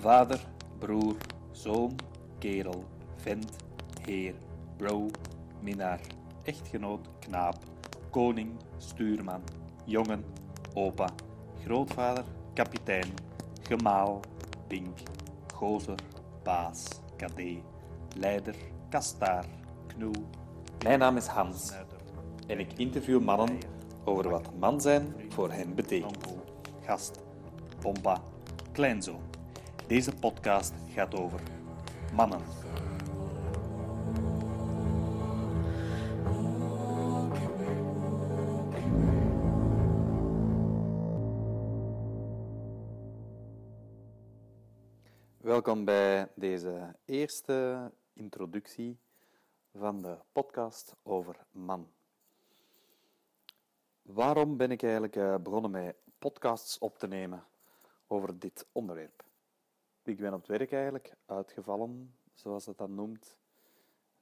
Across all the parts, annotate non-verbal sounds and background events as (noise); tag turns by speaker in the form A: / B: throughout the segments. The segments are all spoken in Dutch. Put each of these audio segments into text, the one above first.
A: Vader, broer, zoon, kerel, vent, heer, bro, minnaar, echtgenoot, knaap, koning, stuurman, jongen, opa, grootvader, kapitein, gemaal, pink, gozer, baas, kadee, leider, kastaar, knoe. Mijn naam is Hans en ik interview mannen over wat man zijn voor hen betekent. Gast, pompa, kleinzoon. Deze podcast gaat over mannen. Welkom bij deze eerste introductie van de podcast over man. Waarom ben ik eigenlijk eh, begonnen met podcasts op te nemen over dit onderwerp? Ik ben op het werk eigenlijk uitgevallen, zoals dat dan noemt.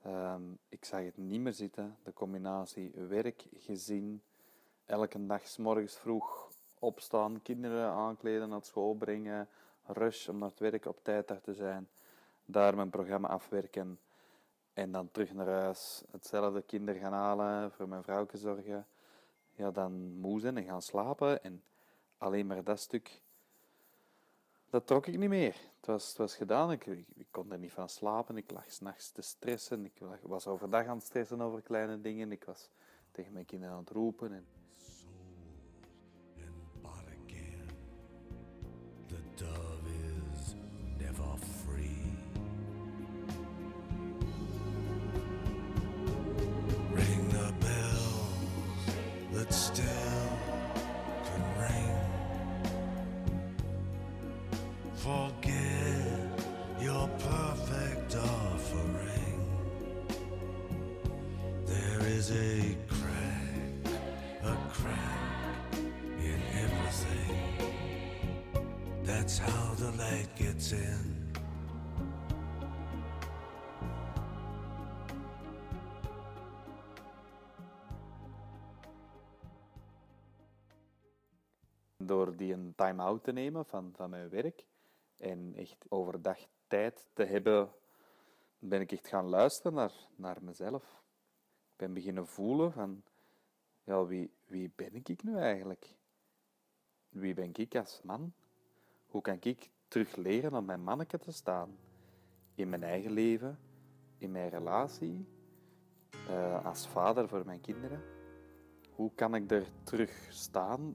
A: Ehm, ik zag het niet meer zitten, de combinatie werk, gezin, elke dag s morgens vroeg opstaan, kinderen aankleden, naar school brengen, rush om naar het werk op tijd daar te zijn, daar mijn programma afwerken en dan terug naar huis, hetzelfde kinder gaan halen, voor mijn vrouw zorgen, ja, dan moe zijn en gaan slapen en alleen maar dat stuk, dat trok ik niet meer. Het was, het was gedaan, ik, ik, kon er niet van slapen, ik lag s'nachts te stressen, ik was overdag aan het stressen over kleine dingen, ik was tegen mijn kinderen aan het roepen en gets in. Door die een time-out te nemen van, van mijn werk en echt overdag tijd te hebben, ben ik echt gaan luisteren naar, naar mezelf. Ik ben beginnen voelen van, ja, wie, wie ben ik nu eigenlijk? Wie ben ik als man? Hoe kan ik terug leren om mijn manneke te staan? In mijn eigen leven, in mijn relatie, uh, als vader voor mijn kinderen. Hoe kan ik er terug staan?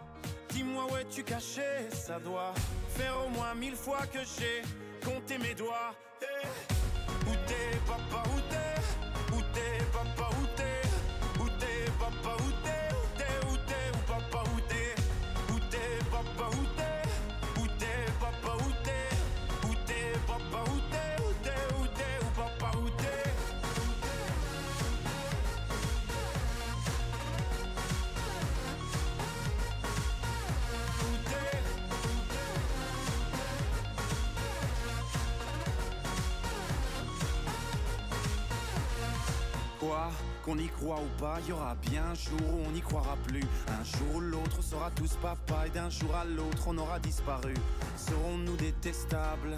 B: dis-moi où es-tu caché Ça doit faire au moins mille fois que j'ai compté mes doigts. Hey. Où t'es, papa, où Qu'on y croit ou pas, il y aura bien un jour où on n'y croira plus. Un jour ou l'autre, on sera tous papa et d'un jour à l'autre, on aura disparu. Serons-nous détestables?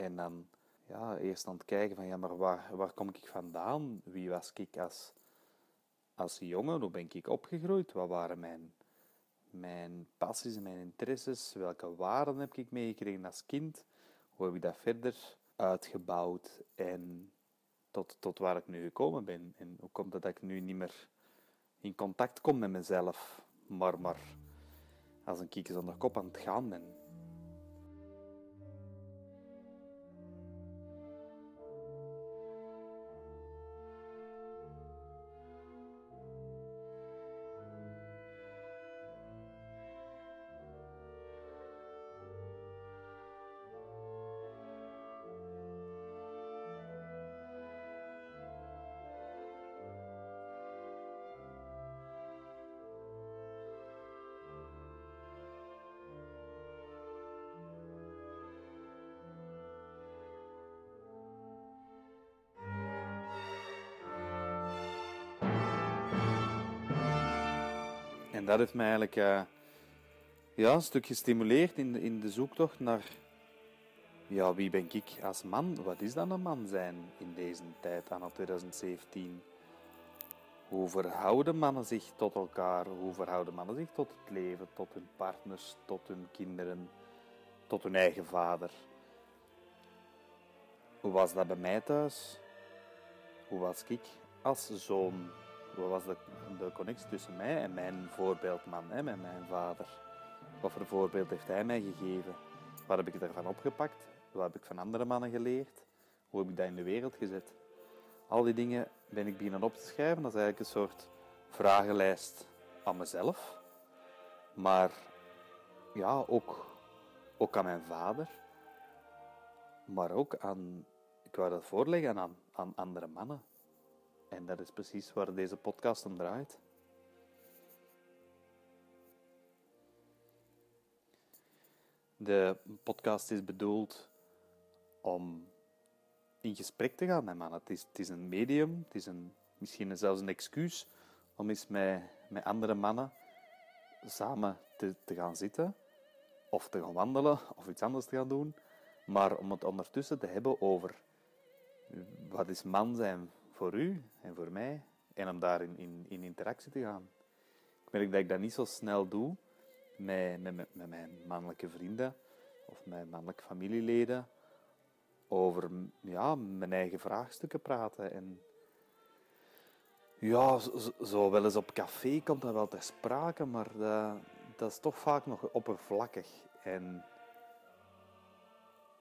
A: En dan ja, eerst aan het kijken van, ja, maar waar, waar kom ik vandaan? Wie was ik als, als jongen? Hoe ben ik opgegroeid? Wat waren mijn, mijn passies en mijn interesses? Welke waarden heb ik meegekregen als kind? Hoe heb ik dat verder uitgebouwd en tot, tot waar ik nu gekomen ben. En hoe komt het dat ik nu niet meer in contact kom met mezelf, maar, maar als een kikker zonder kop aan het gaan ben. En dat heeft mij eigenlijk uh, ja, een stuk gestimuleerd in de, in de zoektocht naar ja, wie ben ik als man? Wat is dan een man zijn in deze tijd, anno 2017? Hoe verhouden mannen zich tot elkaar? Hoe verhouden mannen zich tot het leven, tot hun partners, tot hun kinderen, tot hun eigen vader? Hoe was dat bij mij thuis? Hoe was ik als zoon wat was de, de connectie tussen mij en mijn voorbeeldman, hè, mijn vader? Wat voor voorbeeld heeft hij mij gegeven? Wat heb ik ervan opgepakt? Wat heb ik van andere mannen geleerd? Hoe heb ik dat in de wereld gezet? Al die dingen ben ik beginnen op te schrijven. Dat is eigenlijk een soort vragenlijst aan mezelf. Maar ja, ook, ook aan mijn vader. Maar ook aan, ik wou dat voorleggen aan, aan andere mannen. En dat is precies waar deze podcast om draait. De podcast is bedoeld om in gesprek te gaan met mannen. Het is, het is een medium, het is een, misschien zelfs een excuus om eens met, met andere mannen samen te, te gaan zitten, of te gaan wandelen, of iets anders te gaan doen, maar om het ondertussen te hebben over wat is man zijn voor u en voor mij en om daar in, in, in interactie te gaan. Ik merk dat ik dat niet zo snel doe met, met, met mijn mannelijke vrienden of mijn mannelijke familieleden over ja, mijn eigen vraagstukken praten. En ja, zo, zo wel eens op café komt dat wel ter sprake, maar dat, dat is toch vaak nog oppervlakkig. En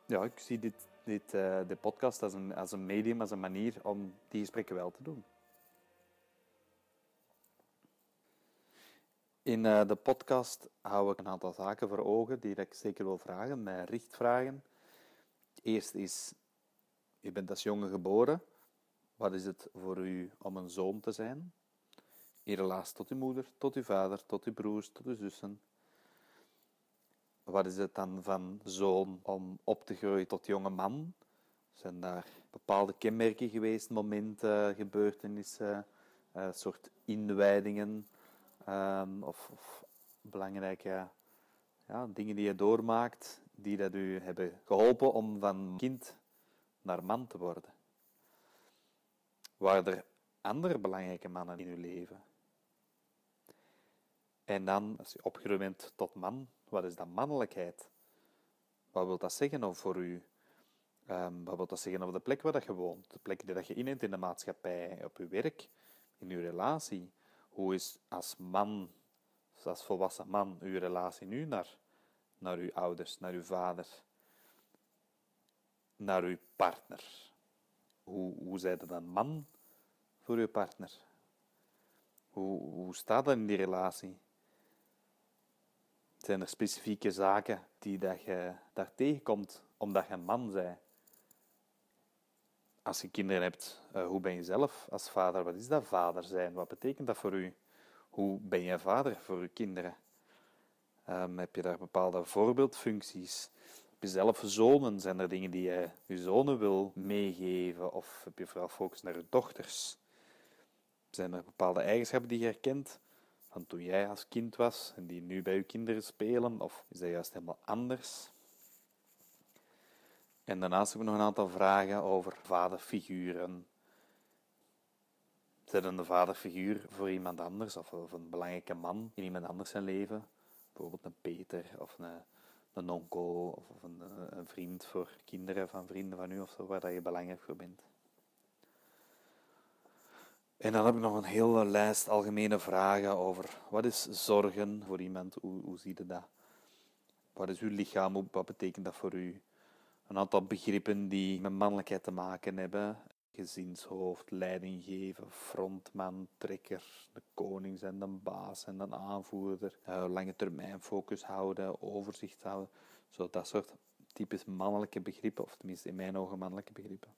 A: ja, ik zie dit dit, uh, de podcast als een, als een medium, als een manier om die gesprekken wel te doen. In uh, de podcast hou ik een aantal zaken voor ogen die ik zeker wil vragen, mijn richtvragen. Eerst is, u bent als jongen geboren. Wat is het voor u om een zoon te zijn? In relatie tot uw moeder, tot uw vader, tot uw broers, tot uw zussen, wat is het dan van zoon om op te groeien tot jonge man? Zijn daar bepaalde kenmerken geweest, momenten, gebeurtenissen, uh, soort inwijdingen um, of, of, belangrijke ja, dingen die je doormaakt, die dat u hebben geholpen om van kind naar man te worden? Waren er andere belangrijke mannen in uw leven? En dan, als je opgegroeid bent tot man, wat is dan mannelijkheid? Wat wil dat zeggen voor u? Um, wat wil dat zeggen over de plek waar dat je woont? De plek die dat je inneemt in de maatschappij, op je werk, in uw relatie? Hoe is als man, als volwassen man, uw relatie nu naar, naar uw ouders, naar uw vader, naar uw partner? Hoe, hoe zijt dan man voor uw partner? Hoe, hoe staat dat in die relatie? Zijn er specifieke zaken die dat je daar tegenkomt omdat je een man bent? Als je kinderen hebt, uh, hoe ben je zelf als vader? Wat is dat vader zijn? Wat betekent dat voor u? Hoe ben je vader voor je kinderen? Um, heb je daar bepaalde voorbeeldfuncties? Heb je zelf zonen? Zijn er dingen die je je zonen wil meegeven? Of heb je vooral focus naar je dochters? Zijn er bepaalde eigenschappen die je herkent? Van toen jij als kind was en die nu bij je kinderen spelen? Of is dat juist helemaal anders? En daarnaast hebben we nog een aantal vragen over vaderfiguren. Zijn een vaderfiguur voor iemand anders of, of een belangrijke man in iemand anders zijn leven? Bijvoorbeeld een Peter of een, een onkel of een, een, vriend voor kinderen van vrienden van u of zo, waar dat je belangrijk voor bent. En dan heb ik nog een hele lijst algemene vragen over wat is zorgen voor iemand, hoe, hoe zie je dat? Wat is uw lichaam, wat betekent dat voor u? Een aantal begrippen die met mannelijkheid te maken hebben. Gezinshoofd, leiding geven, frontman, trekker, de koning zijn, de baas en de aanvoerder. Uh, lange termijn focus houden, overzicht houden. Zo dat soort typisch mannelijke begrippen, of tenminste in mijn ogen mannelijke begrippen.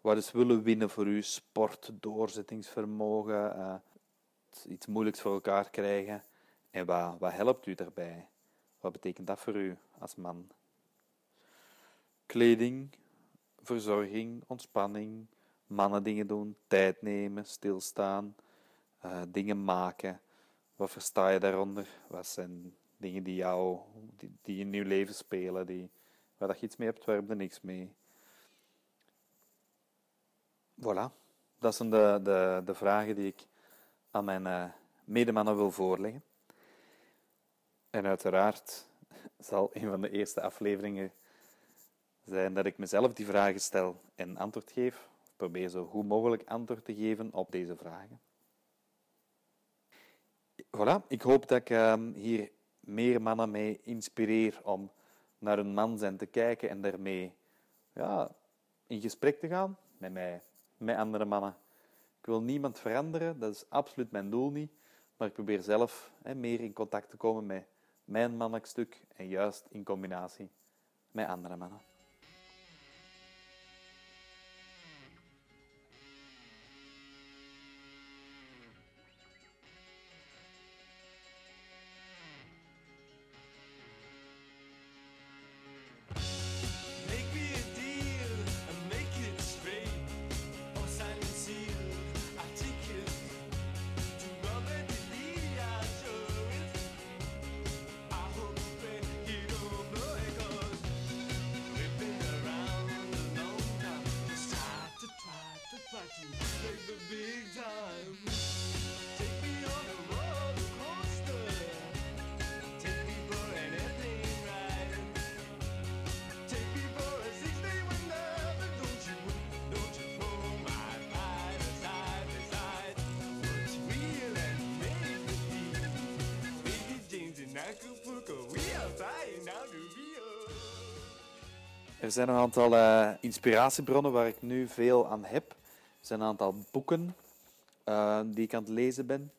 A: Wat is willen winnen voor u? Sport, doorzettingsvermogen, uh, iets moeilijks voor elkaar krijgen. En wat, wat helpt u daarbij? Wat betekent dat voor u als man? Kleding, verzorging, ontspanning, mannen dingen doen, tijd nemen, stilstaan, uh, dingen maken. Wat versta je daaronder? Wat zijn dingen die jou, die, die in je leven spelen, die, waar dat je iets mee hebt, waar heb je niks mee? Voilà, dat zijn de, de, de vragen die ik aan mijn uh, medemannen wil voorleggen. En uiteraard (laughs) zal een van de eerste afleveringen zijn dat ik mezelf die vragen stel en antwoord geef. Of probeer zo goed mogelijk antwoord te geven op deze vragen. Voilà, ik hoop dat ik ehm, hier meer mannen mee inspireer om naar hun man zijn te kijken en daarmee ja, in gesprek te gaan met mij, met andere mannen. Ik wil niemand veranderen, dat is absoluut mijn doel niet. Maar ik probeer zelf hè, meer in contact te komen met mijn mannelijk stuk en juist in combinatie met andere mannen. Er zijn een aantal uh, inspiratiebronnen waar ik nu veel aan heb. Er zijn een aantal boeken uh, die ik aan het lezen ben.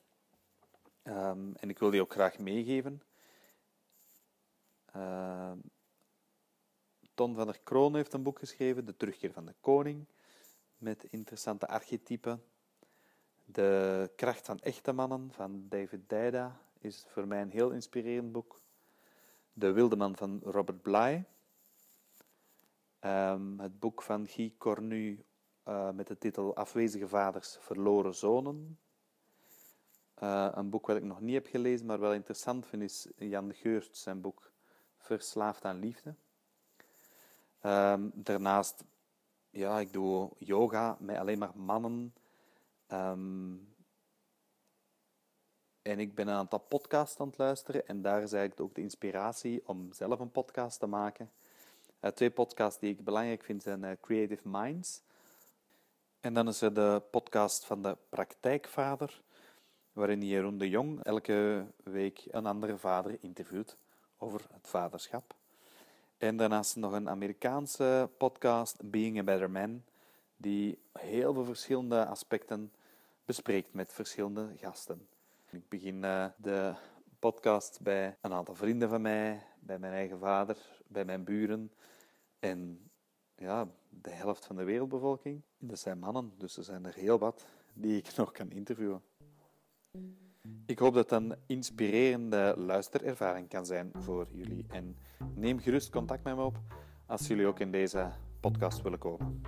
A: Um, en ik wil die ook graag meegeven. Uh, Ton van der Kroon heeft een boek geschreven, De Terugkeer van de Koning, met interessante archetypen. De Kracht van Echte Mannen van David Dijda is voor mij een heel inspirerend boek. De Wilde Man van Robert Bly. Um, het boek van Guy Cornu uh, met de titel Afwezige Vaders, Verloren Zonen. Uh, een boek wat ik nog niet heb gelezen, maar wel interessant vind, is Jan Geurt zijn boek Verslaafd aan Liefde. Um, daarnaast, ja, ik doe yoga met alleen maar mannen. Um, en ik ben een aantal podcasts aan het luisteren en daar is eigenlijk ook de inspiratie om zelf een podcast te maken. Uh, twee podcasts die ik belangrijk vind zijn uh, Creative Minds. En dan is er de podcast van de Praktijkvader, waarin Jeroen de Jong elke week een andere vader interviewt over het vaderschap. En daarnaast nog een Amerikaanse podcast, Being a Better Man, die heel veel verschillende aspecten bespreekt met verschillende gasten. Ik begin uh, de podcast bij een aantal vrienden van mij, bij mijn eigen vader, bij mijn buren en ja, de helft van de wereldbevolking. Dat zijn mannen, dus er zijn er heel wat die ik (laughs) nog kan interviewen. Ik hoop dat het een inspirerende luisterervaring kan zijn voor jullie. En neem gerust contact met me op als jullie ook in deze podcast willen komen.